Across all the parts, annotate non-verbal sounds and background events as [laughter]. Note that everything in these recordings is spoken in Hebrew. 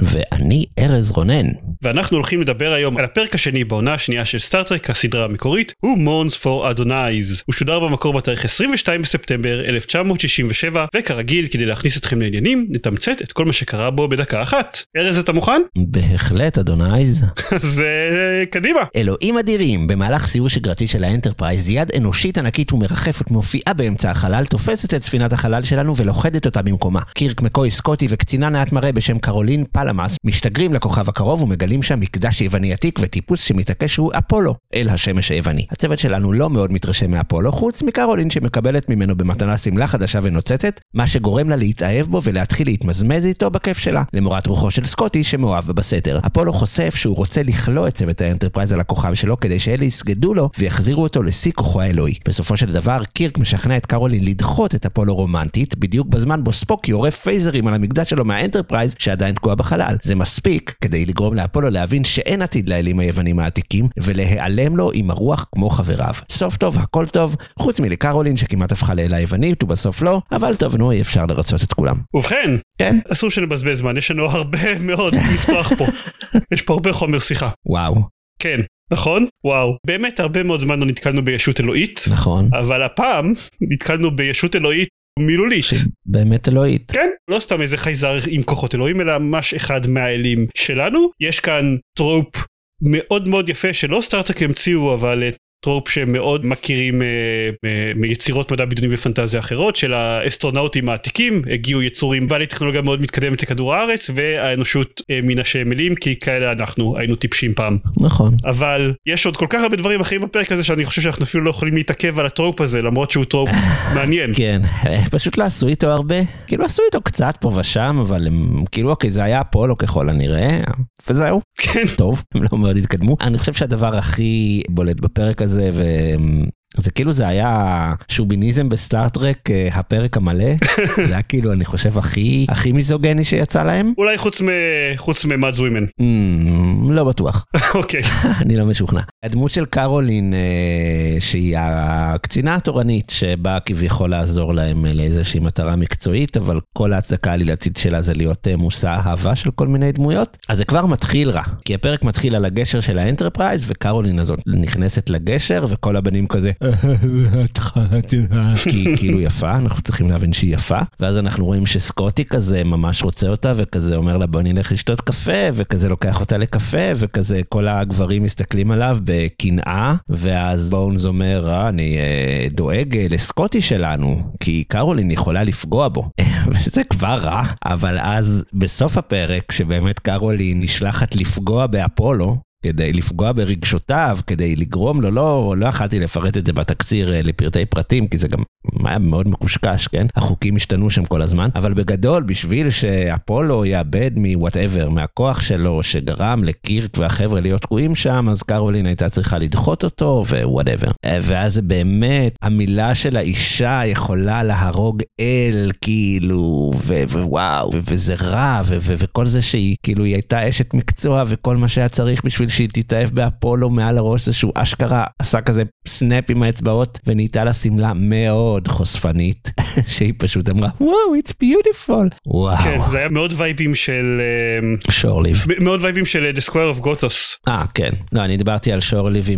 ואני ארז רונן. ואנחנו הולכים לדבר היום על הפרק השני בעונה השנייה של Star Trek הסדרה המקורית, Who Mourns for Adonais. הוא שודר במקור בתאריך 22 בספטמבר 1967, וכרגיל כדי להכניס אתכם לעניינים, נתמצת את כל מה שקרה בו בדקה אחת. ארז אתה מוכן? בהחלט Adonais. [laughs] אז קדימה. אלוהים אדירים, במהלך סיור שגרתי של האנטרפרייז, יד אנושית ענקית ומרחפת מופיעה באמצע החלל, תופסת את ספינת החלל שלנו ולוכדת אותה במקומה. קירק מקוי סקוטי וקצינה נאת מראה בשם קרולין פלמאס משתגרים לכוכב הקרוב ומגלים שם מקדש יווני עתיק וטיפוס שמתעקש שהוא אפולו, אל השמש היווני. הצוות שלנו לא מאוד מתרשם מאפולו, חוץ מקרולין שמקבלת ממנו במתנה שמלה חדשה ונוצצת, מה שגורם לה להתאהב בו ולהתחיל להתמזמז איתו בכיף שלה, למורת רוחו של סקוטי שמאוהב בסתר. אפולו חושף שהוא רוצה לכלוא את צוות האנטרפרייז על הכוכב שלו כדי שאלה יסגדו לו ויחזירו אותו לשיא כוחו האלוהי. בסופו של דבר, קירק משכנע את קרולין לדחות את אפולו רומנטית, בדיוק בזמן בו ספוק יורה פייזרים על המקדש שלו מהאנטרפרייז שעדיין תקוע בחלל. זה מספיק כדי לגרום לאפולו להבין שאין עתיד לאלים היוונים העתיקים, ולהיעלם לו עם הרוח כמו חבריו. סוף טוב, הכל טוב, חוץ מלקרולין שכמעט הפכה לאלה היוונית ובסוף לא, אבל טוב נו, אי אפשר לרצות את כולם. ובכן, כן. אסור שנבזבז זמן, יש לנו הרבה מאוד [laughs] לפתוח פה. יש פה הרבה חומר שיחה. וואו. כן. נכון? וואו. באמת הרבה מאוד זמן לא נתקלנו בישות אלוהית. נכון. אבל הפעם נתקלנו בישות אלוהית מילולית. באמת אלוהית. כן, לא סתם איזה חייזר עם כוחות אלוהים, אלא ממש אחד מהאלים שלנו. יש כאן trope מאוד מאוד יפה שלא Star Trek המציאו, אבל trope שמאוד מכירים uh, מיצירות מדע בדיוני ופנטזיה אחרות של האסטרונאוטים העתיקים הגיעו יצורים בעלי טכנולוגיה מאוד מתקדמת לכדור הארץ והאנושות uh, מן השמלים כי כאלה אנחנו היינו טיפשים פעם. נכון. אבל יש עוד כל כך הרבה דברים אחרים בפרק הזה שאני חושב שאנחנו אפילו לא יכולים להתעכב על ה trope הזה למרות שהוא trope [laughs] מעניין. כן, פשוט לא עשו איתו הרבה, כאילו עשו איתו קצת פה ושם אבל הם כאילו אוקיי זה היה אפולו ככל הנראה וזהו. כן. טוב, הם לא מאוד התקדמו. אני חושב שהדבר הכי בולט בפרק הזה ו... זה כאילו זה היה שוביניזם בסטארטרק הפרק המלא? [laughs] זה היה כאילו אני חושב הכי הכי מיזוגיני שיצא להם? אולי חוץ מ... חוץ מ Mudd's Women. Mm, לא בטוח. [laughs] אוקיי. [laughs] אני לא משוכנע. הדמות של קרולין שהיא הקצינה התורנית שבאה כביכול לעזור להם לאיזושהי מטרה מקצועית אבל כל ההצדקה העלילתית שלה זה להיות מושא אהבה של כל מיני דמויות אז זה כבר מתחיל רע. כי הפרק מתחיל על הגשר של האנטרפרייז וקרולין הזאת נכנסת לגשר וכל הבנים כזה כאילו יפה אנחנו צריכים להבין שהיא יפה. ואז אנחנו רואים שסקוטי כזה ממש רוצה אותה וכזה אומר לה בוא נלך לשתות קפה וכזה לוקח אותה לקפה וכזה כל הגברים מסתכלים עליו בקנאה. ואז בונס אומר אה, אני אה, דואג לסקוטי שלנו כי קרולין יכולה לפגוע בו. [laughs] וזה כבר רע. אבל אז בסוף הפרק שבאמת קרולין נשלחת לפגוע באפולו כדי לפגוע ברגשותיו, כדי לגרום לו, לא, לא יכלתי לפרט את זה בתקציר לפרטי פרטים, כי זה גם היה מאוד מקושקש, כן? החוקים השתנו שם כל הזמן, אבל בגדול, בשביל שאפולו יאבד מ whatever, מהכוח שלו, שגרם לקירק והחבר'ה להיות תקועים שם, אז קרולין הייתה צריכה לדחות אותו, ו whatever. ואז זה באמת, המילה של האישה יכולה להרוג אל, כאילו, ווואו, וזה רע, וכל זה שהיא, כאילו, היא הייתה אשת מקצוע, וכל מה שהיה צריך בשביל שהיא תתאהב באפולו מעל הראש זה שהוא אשכרה עשה כזה snap עם האצבעות ונהייתה לה שמלה מאוד חושפנית [laughs] שהיא פשוט אמרה וואו it's beautiful וואו. כן זה היה מאוד וייבים של שורליב מאוד וייבים של The Square of Gothos. אה כן לא אני דיברתי על שורליב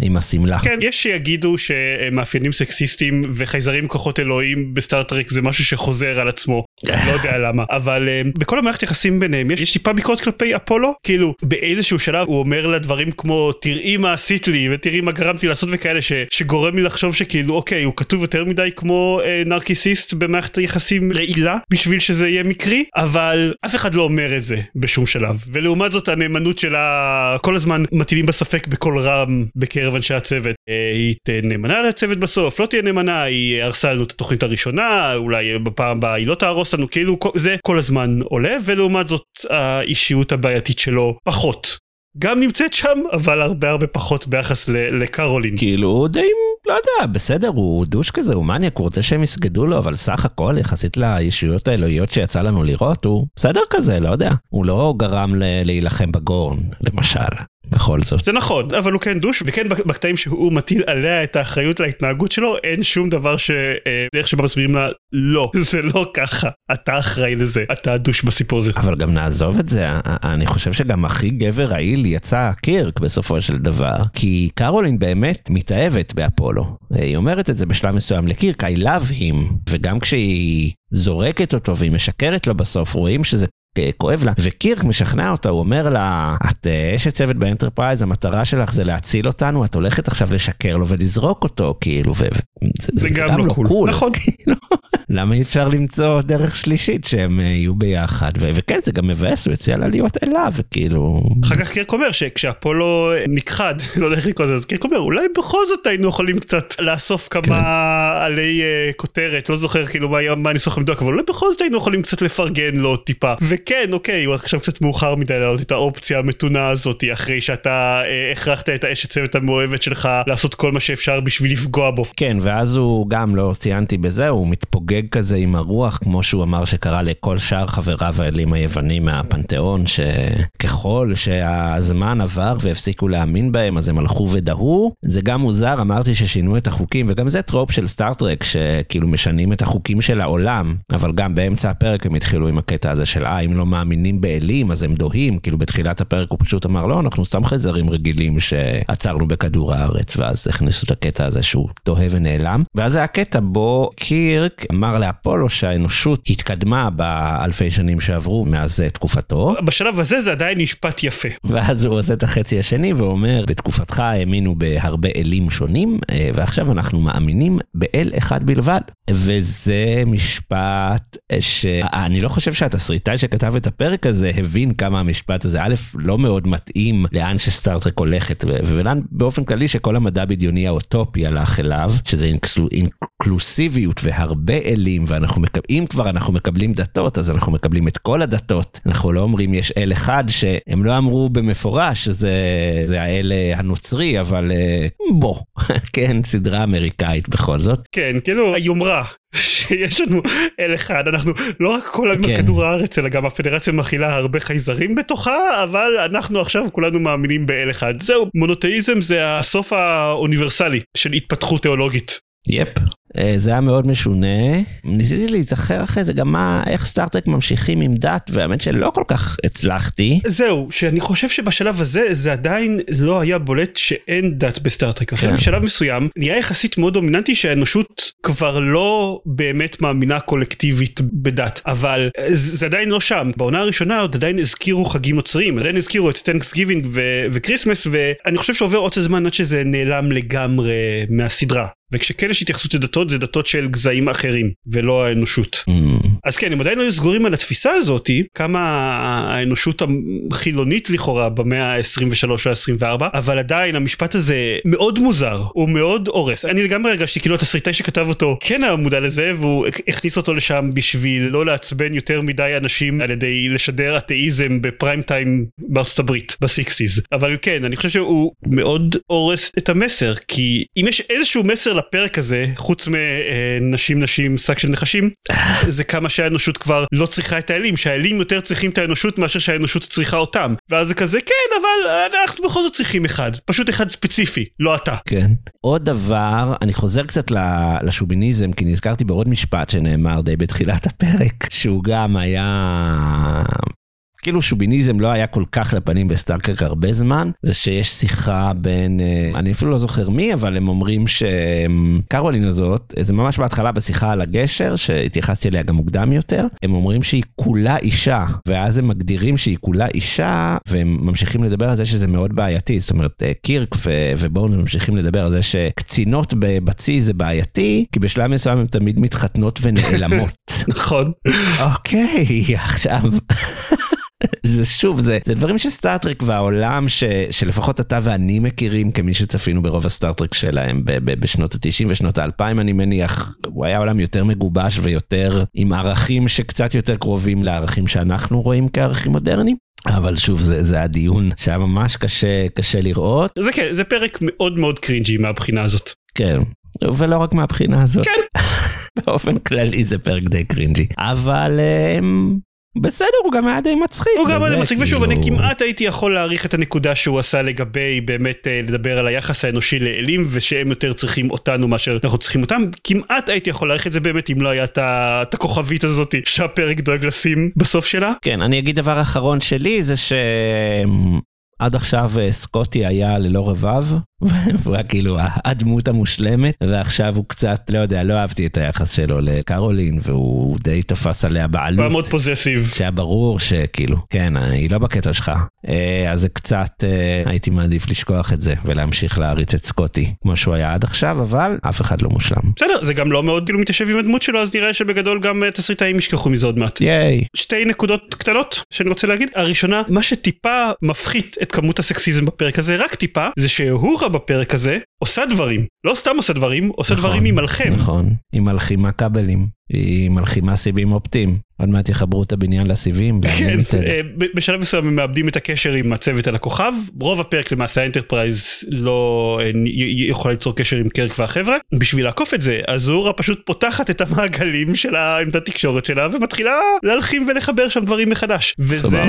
עם, השמלה. כן יש שיגידו שמאפיינים סקסיסטים וחייזרים כוחות אלוהים בסטארטרק זה משהו שחוזר על עצמו [laughs] לא יודע למה אבל בכל המערכת יחסים ביניהם יש טיפה ביקורת כלפי אפולו כאילו באיזשהו שלב הוא אומר לה דברים כמו תראי מה עשית לי ותראי מה גרמתי לעשות וכאלה שגורם לי לחשוב שכאילו אוקיי הוא כתוב יותר מדי כמו אה, נרקיסיסט במערכת היחסים רעילה בשביל שזה יהיה מקרי אבל אף אחד לא אומר את זה בשום שלב. ולעומת זאת הנאמנות שלה כל הזמן מטילים בספק בקול רם בקרב אנשי הצוות. אה, היא תהיה נאמנה לצוות בסוף? לא תהיה נאמנה היא הרסה לנו את התוכנית הראשונה אולי בפעם הבאה היא לא תהרוס לנו. כאילו זה כל הזמן עולה ולעומת זאת האישיות הבעייתית שלו פחות. גם נמצאת שם אבל הרבה הרבה פחות ביחס לקרולין. כאילו די לא יודע בסדר הוא דוש כזה הוא מניאק הוא רוצה שהם יסגדו לו אבל סך הכל יחסית לישויות האלוהיות שיצא לנו לראות הוא בסדר כזה לא יודע הוא לא גרם להילחם בגורן למשל. בכל זאת. זה נכון, אבל הוא כן דוש, וכן בקטעים שהוא מטיל עליה את האחריות להתנהגות שלו, אין שום דבר שדרך שבה מסבירים לה, לא, [laughs] זה לא ככה, אתה אחראי לזה, אתה דוש בסיפור הזה. אבל גם נעזוב את זה, אני חושב שגם הכי גבר רעיל יצא קירק בסופו של דבר, כי קרולין באמת מתאהבת באפולו. היא אומרת את זה בשלב מסוים לקירק, I love him, וגם כשהיא זורקת אותו והיא משקרת לו בסוף, רואים שזה כואב לה, וקירק משכנע אותה, הוא אומר לה, את אשת צוות באנטרפרייז, המטרה שלך זה להציל אותנו, את הולכת עכשיו לשקר לו ולזרוק אותו, כאילו, וזה זה, זה גם, גם לא, לא cool, cool. נכון. [laughs] כאילו, למה אי אפשר למצוא דרך שלישית שהם יהיו ביחד, ו- וכן, זה גם מבאס, הוא הציע לה להיות אלה, וכאילו... אחר כך קירק אומר שכשאפולו נכחד, [laughs] לא יודע איך לקרוא לזה, אז קירק אומר, אולי בכל זאת היינו יכולים קצת לאסוף כמה כן. עלי uh, כותרת, לא זוכר כאילו מה, מה הניסוח המדויק, אבל אולי בכל זאת היינו יכולים קצת לפרגן לו טיפה. וכן אוקיי הוא עכשיו קצת מאוחר מדי להעלות את האופציה המתונה הזאת אחרי שאתה אה, הכרחת את האשת צוות המאוהבת שלך לעשות כל מה שאפשר בשביל לפגוע בו. כן ואז הוא גם לא ציינתי בזה הוא מתפוגג כזה עם הרוח כמו שהוא אמר שקרה לכל שאר חבריו האלים היוונים מהפנתיאון שככל שהזמן עבר והפסיקו להאמין בהם אז הם הלכו ודהו זה גם מוזר אמרתי ששינו את החוקים וגם זה trope של סטארטרק שכאילו משנים את החוקים של העולם אבל גם באמצע הפרק הם התחילו עם הקטע הזה של אה אם לא מאמינים באלים אז הם דוהים כאילו בתחילת הפרק הוא פשוט אמר לא אנחנו סתם חייזרים רגילים שעצרנו בכדור הארץ ואז הכניסו את הקטע הזה שהוא דוהה ונעלם ואז היה קטע בו קירק אמר לאפולו שהאנושות התקדמה באלפי שנים שעברו מאז תקופתו. בשלב הזה זה עדיין משפט יפה. ואז הוא עושה את החצי השני ואומר בתקופתך האמינו בהרבה אלים שונים אה, ועכשיו אנחנו מאמינים באל אחד בלבד וזה משפט שאני לא חושב שהתסריטאי שכתב את הפרק הזה הבין כמה המשפט הזה א' לא מאוד מתאים לאן שסטארטרק הולכת ולאן באופן כללי שכל המדע בדיוני האוטופי הלך אליו שזה אינקלו, אינקלוסיביות והרבה אלים ואנחנו מקבלים כבר אנחנו מקבלים דתות אז אנחנו מקבלים את כל הדתות. אנחנו לא אומרים יש אל אחד שהם לא אמרו במפורש שזה זה האל הנוצרי אבל אה, בוא [laughs] כן סדרה אמריקאית בכל זאת. כן כאילו היומרה שיש לנו אל אחד אנחנו לא רק כל כן. כדור הארץ אלא גם הפדרציה מכילה הרבה חייזרים בתוכה אבל אנחנו עכשיו כולנו מאמינים באל אחד זהו מונותאיזם זה הסוף האוניברסלי של התפתחות תיאולוגית. יפ. אה, זה היה מאוד משונה. ניסיתי להיזכר אחרי זה גם מה, איך סטארטרק ממשיכים עם דת, והאמת שלא כל כך הצלחתי. זהו, שאני חושב שבשלב הזה זה עדיין לא היה בולט שאין דת בסטארטרק. כן. בשלב מסוים נהיה יחסית מאוד דומיננטי שהאנושות כבר לא באמת מאמינה קולקטיבית בדת, אבל זה עדיין לא שם. בעונה הראשונה עוד עדיין הזכירו חגים נוצריים, עדיין הזכירו את Thanksgiving ו Christmas, ואני חושב שעובר עוד זמן עד שזה נעלם לגמרי מהסדרה. וכשכן יש התייחסות לדתות זה דתות של גזעים אחרים ולא האנושות. Mm. אז כן הם עדיין היו סגורים על התפיסה הזאתי כמה האנושות החילונית לכאורה במאה ה-23 או ה-24 אבל עדיין המשפט הזה מאוד מוזר הוא מאוד הורס אני לגמרי הרגשתי כאילו התסריטאי שכתב אותו כן היה מודע לזה והוא הכניס אותו לשם בשביל לא לעצבן יותר מדי אנשים על ידי לשדר אתאיזם בפריים טיים בארצות הברית בסיקסיס אבל כן אני חושב שהוא מאוד הורס את המסר כי אם יש איזשהו מסר לפרק הזה חוץ מנשים נשים שק של נחשים זה כמה שהאנושות כבר לא צריכה את האלים שהאלים יותר צריכים את האנושות מאשר שהאנושות צריכה אותם ואז זה כזה כן אבל אנחנו בכל זאת צריכים אחד פשוט אחד ספציפי לא אתה. כן. עוד דבר אני חוזר קצת לשוביניזם כי נזכרתי בעוד משפט שנאמר די בתחילת הפרק שהוא גם היה כאילו שוביניזם לא היה כל כך לפנים בסטארקרק הרבה זמן, זה שיש שיחה בין, אה, אני אפילו לא זוכר מי, אבל הם אומרים שקרולין הזאת, זה ממש בהתחלה בשיחה על הגשר, שהתייחסתי אליה גם מוקדם יותר, הם אומרים שהיא כולה אישה, ואז הם מגדירים שהיא כולה אישה, והם ממשיכים לדבר על זה שזה מאוד בעייתי, זאת אומרת, אה, קירק ובואו ממשיכים לדבר על זה שקצינות בצי זה בעייתי, כי בשלב מסוים הן תמיד מתחתנות ונעלמות. [laughs] נכון. אוקיי, עכשיו... זה שוב זה זה דברים של סטארטרק והעולם ש, שלפחות אתה ואני מכירים כמי שצפינו ברוב הסטארטרק שלהם ב, ב, בשנות ה-90 ושנות ה-2000 אני מניח הוא היה עולם יותר מגובש ויותר עם ערכים שקצת יותר קרובים לערכים שאנחנו רואים כערכים מודרניים. אבל שוב זה זה הדיון שהיה ממש קשה קשה לראות. זה כן זה פרק מאוד מאוד cringy מהבחינה הזאת. כן ולא רק מהבחינה הזאת. כן. [laughs] באופן כללי זה פרק די cringy אבל בסדר הוא גם היה די מצחיק. הוא גם היה די מצחיק ושוב אני כאילו- כמעט הייתי יכול להעריך את הנקודה שהוא עשה לגבי באמת אה, לדבר על היחס האנושי לאלים ושהם יותר צריכים אותנו מאשר אנחנו צריכים אותם כמעט הייתי יכול להעריך את זה באמת אם לא היה את הכוכבית הזאת שהפרק דואג לשים בסוף שלה. כן אני אגיד דבר אחרון שלי זה ש... עד עכשיו אה, סקוטי היה ללא רבב, [laughs] והוא היה כאילו הדמות המושלמת, ועכשיו הוא קצת, לא יודע, לא אהבתי את היחס שלו לקרולין, והוא די תפס עליה בעלות. הוא מאוד פוזסיב. שהיה ברור שכאילו, כן, היא לא בקטע שלך. אה, אז זה קצת, אה, הייתי מעדיף לשכוח את זה, ולהמשיך להריץ את סקוטי, כמו שהוא היה עד עכשיו, אבל אף אחד לא מושלם. בסדר, זה גם לא מאוד כאילו מתיישב עם הדמות שלו, אז נראה שבגדול גם תסריטאים ישכחו מזה עוד מעט. ייי. שתי נקודות קטנות שאני רוצה להגיד. הראשונה, מה שטיפה מפחית את כמות הסקסיזם בפרק הזה, רק טיפה, זה שהורה בפרק הזה עושה דברים. לא סתם עושה דברים, עושה נכון, דברים עם מלחם. נכון, עם מלחימה כבלים, היא מלחימה סיבים אופטיים. עוד מעט יחברו את הבניין לסיבים. [laughs] כן, אה, בשלב מסוים הם מאבדים את הקשר עם הצוות על הכוכב, רוב הפרק למעשה האנטרפרייז לא אה, יכולה ליצור קשר עם קירק והחבר'ה, בשביל לעקוף את זה, אז אוהורה פשוט פותחת את המעגלים של העמדת תקשורת שלה ומתחילה להלחים ולחבר שם דברים מחדש. וזה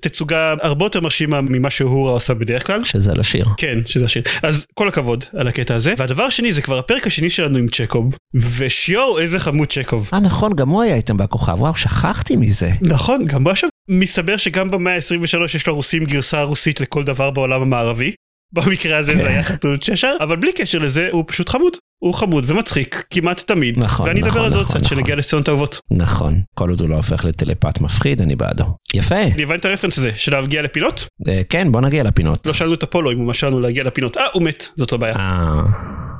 תצוגה הרבה יותר מרשימה ממה שאוהורה עושה בדרך כלל. שזה לשיר. כן, שזה השיר. אז כל הכבוד על הקטע הזה. והדבר השני זה כבר הפרק השני שלנו עם צ'קוב, ושיו איזה חמוד צ'קוב. אה נכון, גם הוא היה איתם בכוכב, וואו, שכחתי מזה. נכון, גם הוא עכשיו. מסתבר שגם במאה ה-23 יש לרוסים גרסה רוסית לכל דבר בעולם המערבי. במקרה הזה זה היה חתול צ'שר, אבל בלי קשר לזה הוא פשוט חמוד. הוא חמוד ומצחיק כמעט תמיד. נכון, ואני נכון, אדבר על זה עוד נכון, קצת נכון. כשנגיע לסצנות אהובות. נכון, כל עוד הוא לא הופך לטלפת מפחיד, אני בעדו. יפה. אני הבנתי את הרפרנס הזה של להגיע לפינות. אה, כן, בוא נגיע לפינות. לא שאלנו את אפולו אם הוא משל לנו להגיע לפינות. אה, הוא מת, זאת לא בעיה. אה,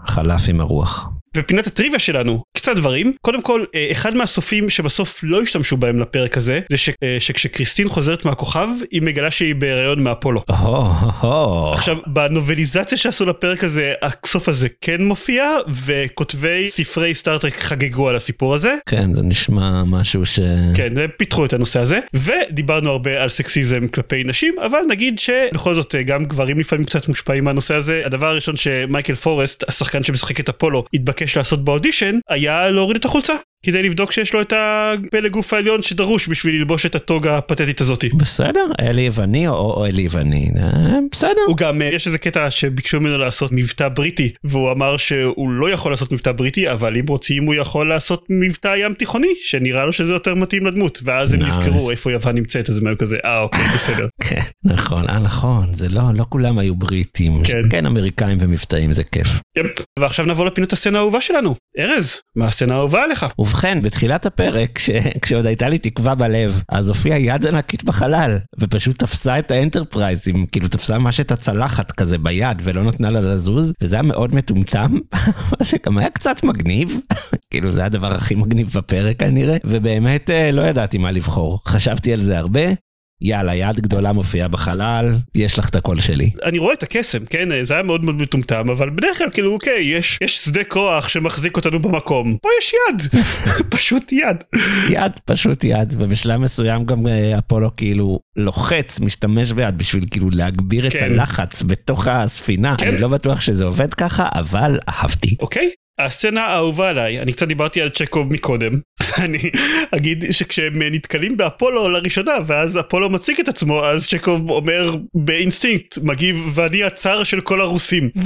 חלף עם הרוח. ופינת הטריוויה שלנו קצת דברים קודם כל אה, אחד מהסופים שבסוף לא השתמשו בהם לפרק הזה זה ש, אה, שכשקריסטין חוזרת מהכוכב היא מגלה שהיא בהיריון מאפולו. עכשיו בנובליזציה שעשו לפרק הזה הסוף הזה כן מופיע וכותבי ספרי סטארטרק חגגו על הסיפור הזה. כן זה נשמע משהו ש... כן פיתחו את הנושא הזה ודיברנו הרבה על סקסיזם כלפי נשים אבל נגיד שבכל זאת אה, גם גברים לפעמים קצת מושפעים מהנושא הזה הדבר הראשון שמייקל פורסט השחקן שמשחק את אפולו התבקש לעשות באודישן היה להוריד את החולצה כדי לבדוק שיש לו את הפלג גוף העליון שדרוש בשביל ללבוש את הטוגה הפתטית הזאתי. בסדר, אלי יווני או אלי יווני, אה, בסדר. הוא גם, אה, יש איזה קטע שביקשו ממנו לעשות מבטא בריטי, והוא אמר שהוא לא יכול לעשות מבטא בריטי, אבל אם רוצים הוא יכול לעשות מבטא ים תיכוני, שנראה לו שזה יותר מתאים לדמות, ואז הם נזכרו איפה יוון נמצאת, אז הם היו כזה, אה אוקיי, [laughs] בסדר. כן, נכון, אה נכון, זה לא, לא כולם היו בריטים. כן. כן, אמריקאים ומבטאים זה כיף. Yep, ועכשיו נעבור לפינות הסצנה האהובה שלנו. ארז, מה הסצנה האהובה עליך? ובכן, בתחילת הפרק, כש, כשעוד הייתה לי תקווה בלב, אז הופיעה יד ענקית בחלל, ופשוט תפסה את האנטרפרייז, עם, כאילו תפסה ממש את הצלחת כזה ביד, ולא נתנה לה לזוז, וזה היה מאוד מטומטם, [laughs] מה שגם היה קצת מגניב, [laughs] כאילו זה הדבר הכי מגניב בפרק כנראה, ובאמת אה, לא ידעתי מה לבחור. חשבתי על זה הרבה, יאללה, יד גדולה מופיעה בחלל, יש לך את הקול שלי. אני רואה את הקסם, כן? זה היה מאוד מאוד מטומטם, אבל בדרך כלל כאילו אוקיי, יש, יש שדה כוח שמחזיק אותנו במקום. פה יש יד, [laughs] פשוט יד. יד, פשוט יד, ובשלב מסוים גם אה, אפולו כאילו לוחץ, משתמש ביד בשביל כאילו להגביר את כן. הלחץ בתוך הספינה. כן. אני לא בטוח שזה עובד ככה, אבל אהבתי. אוקיי. הסצנה האהובה עליי, אני קצת דיברתי על צ'קוב מקודם, [laughs] אני אגיד שכשהם נתקלים באפולו לראשונה ואז אפולו מציג את עצמו אז צ'קוב אומר באינסטינקט מגיב ואני הצאר של כל הרוסים. [laughs]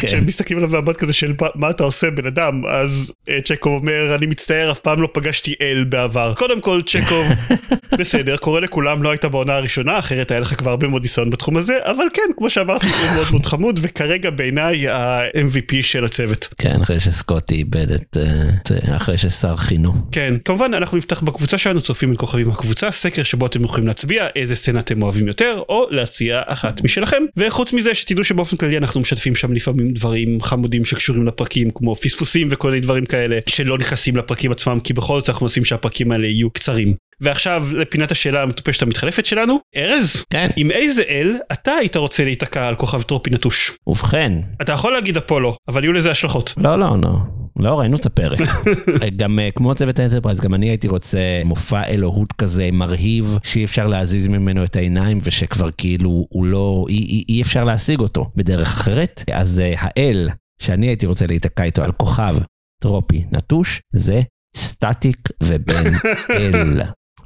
כן. כשהם מסתכלים עליו במבט כזה של "מה- אתה עושה בן אדם אז אה, צ'קוב אומר אני מצטער אף פעם לא פגשתי אל בעבר. קודם כל צ'קוב [laughs] בסדר קורה לכולם לא היית בעונה הראשונה אחרת היה לך כבר הרבה מאוד ניסיון בתחום הזה אבל כן כמו שאמרתי הוא מאוד מאוד חמוד וכרגע בעיניי ה-MVP של הצוות. כן, אחרי שסקוטי איבד את... אה, אה, אחרי ששר חינו. כן כמובן אנחנו נפתח בקבוצה שלנו צופים את כוכבים הקבוצה סקר שבו אתם יכולים להצביע איזה סצנה אתם אוהבים יותר או להציע אחת משלכם וחוץ מזה שתדעו שבאופן כללי אנחנו משתפים שם לפעמים דברים חמודים שקשורים לפרקים כמו פספוסים וכל מיני דברים כאלה שלא נכנסים לפרקים עצמם כי בכל זאת אנחנו מנסים שהפרקים האלה יהיו קצרים. ועכשיו לפינת השאלה המטופשת המתחלפת שלנו ארז כן. עם איזה אל אתה היית רוצה להיתקע על כוכב טרופי נטוש ובכן, אתה יכול להגיד אפולו אבל יהיו לזה השלכות. לא, לא, לא. לא ראינו את הפרק. [laughs] גם אה, כמו צוות ה Enterprise, גם אני הייתי רוצה מופע אלוהות כזה מרהיב, שאי אפשר להזיז ממנו את העיניים, ושכבר כאילו הוא לא, אי, אי, אי אפשר להשיג אותו בדרך אחרת. אז אה, האל שאני הייתי רוצה להיתקע איתו על כוכב טרופי נטוש, זה סטטיק ובן [laughs] אל.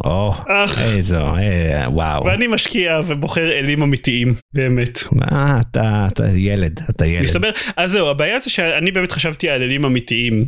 או, אך. איזו, אה, וואו. ואני משקיע ובוחר אלים אמיתיים באמת. מה, אתה, אתה ילד, אתה ילד. מסתבר אז זהו הבעיה זה שאני באמת חשבתי על אלים אמיתיים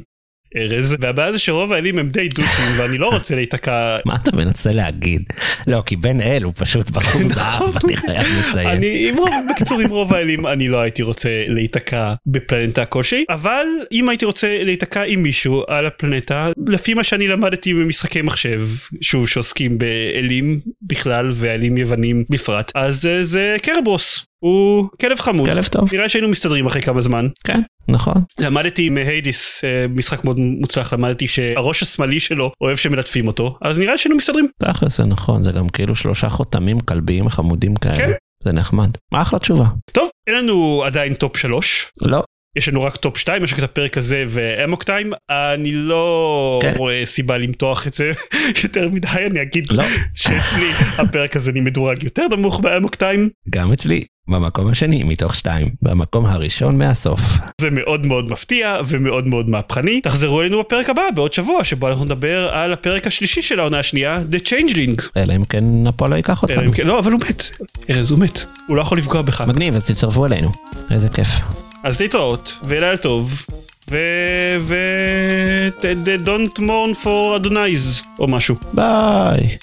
ארז והבעיה זה שרוב האלים הם די דושים [laughs] ואני לא רוצה להיתקע. מה אתה מנסה להגיד? לא, כי בן אל הוא פשוט בחור זהב, אני חייב לציין. אני עם רוב בקיצור עם רוב האלים אני לא הייתי רוצה להיתקע בפלנטה כלשהי אבל אם הייתי רוצה להיתקע עם מישהו על הפלנטה לפי מה שאני למדתי במשחקי מחשב שוב שעוסקים באלים בכלל ואלים יוונים בפרט אז זה קרבוס הוא כלב חמוד כלב טוב. נראה שהיינו מסתדרים אחרי כמה זמן כן, נכון. למדתי מ Hades אה, משחק מאוד מוצלח למדתי שהראש השמאלי שלו אוהב שמלטפים אותו אז נראה שהיינו מסתדרים תכל'ס זה נכון, זה גם כאילו שלושה חוטמים כלביים חמודים כאלה. כן. זה נחמד. אחלה תשובה. טוב אין לנו עדיין top שלוש לא, יש לנו רק top 2 יש רק את הפרק הזה ו Amok Time אני לא כן. רואה סיבה למתוח את זה [laughs] יותר מדי אני אגיד לא. שאצלי הפרק הזה אני מדורג יותר נמוך ב Amok Time גם אצלי. במקום השני מתוך שתיים. במקום הראשון מהסוף. זה מאוד מאוד מפתיע ומאוד מאוד מהפכני תחזרו אלינו בפרק הבא בעוד שבוע שבו אנחנו נדבר על הפרק השלישי של העונה השנייה The Changeling אלא אם כן אפולו ייקח אלא אותנו. כן- לא אבל הוא מת ארז הוא מת הוא לא יכול לפגוע בך מגניב, אז תצטרפו אלינו. איזה כיף. אז להתראות ולילה טוב ו... ו... Don't mourn for אדונייז או משהו ביי.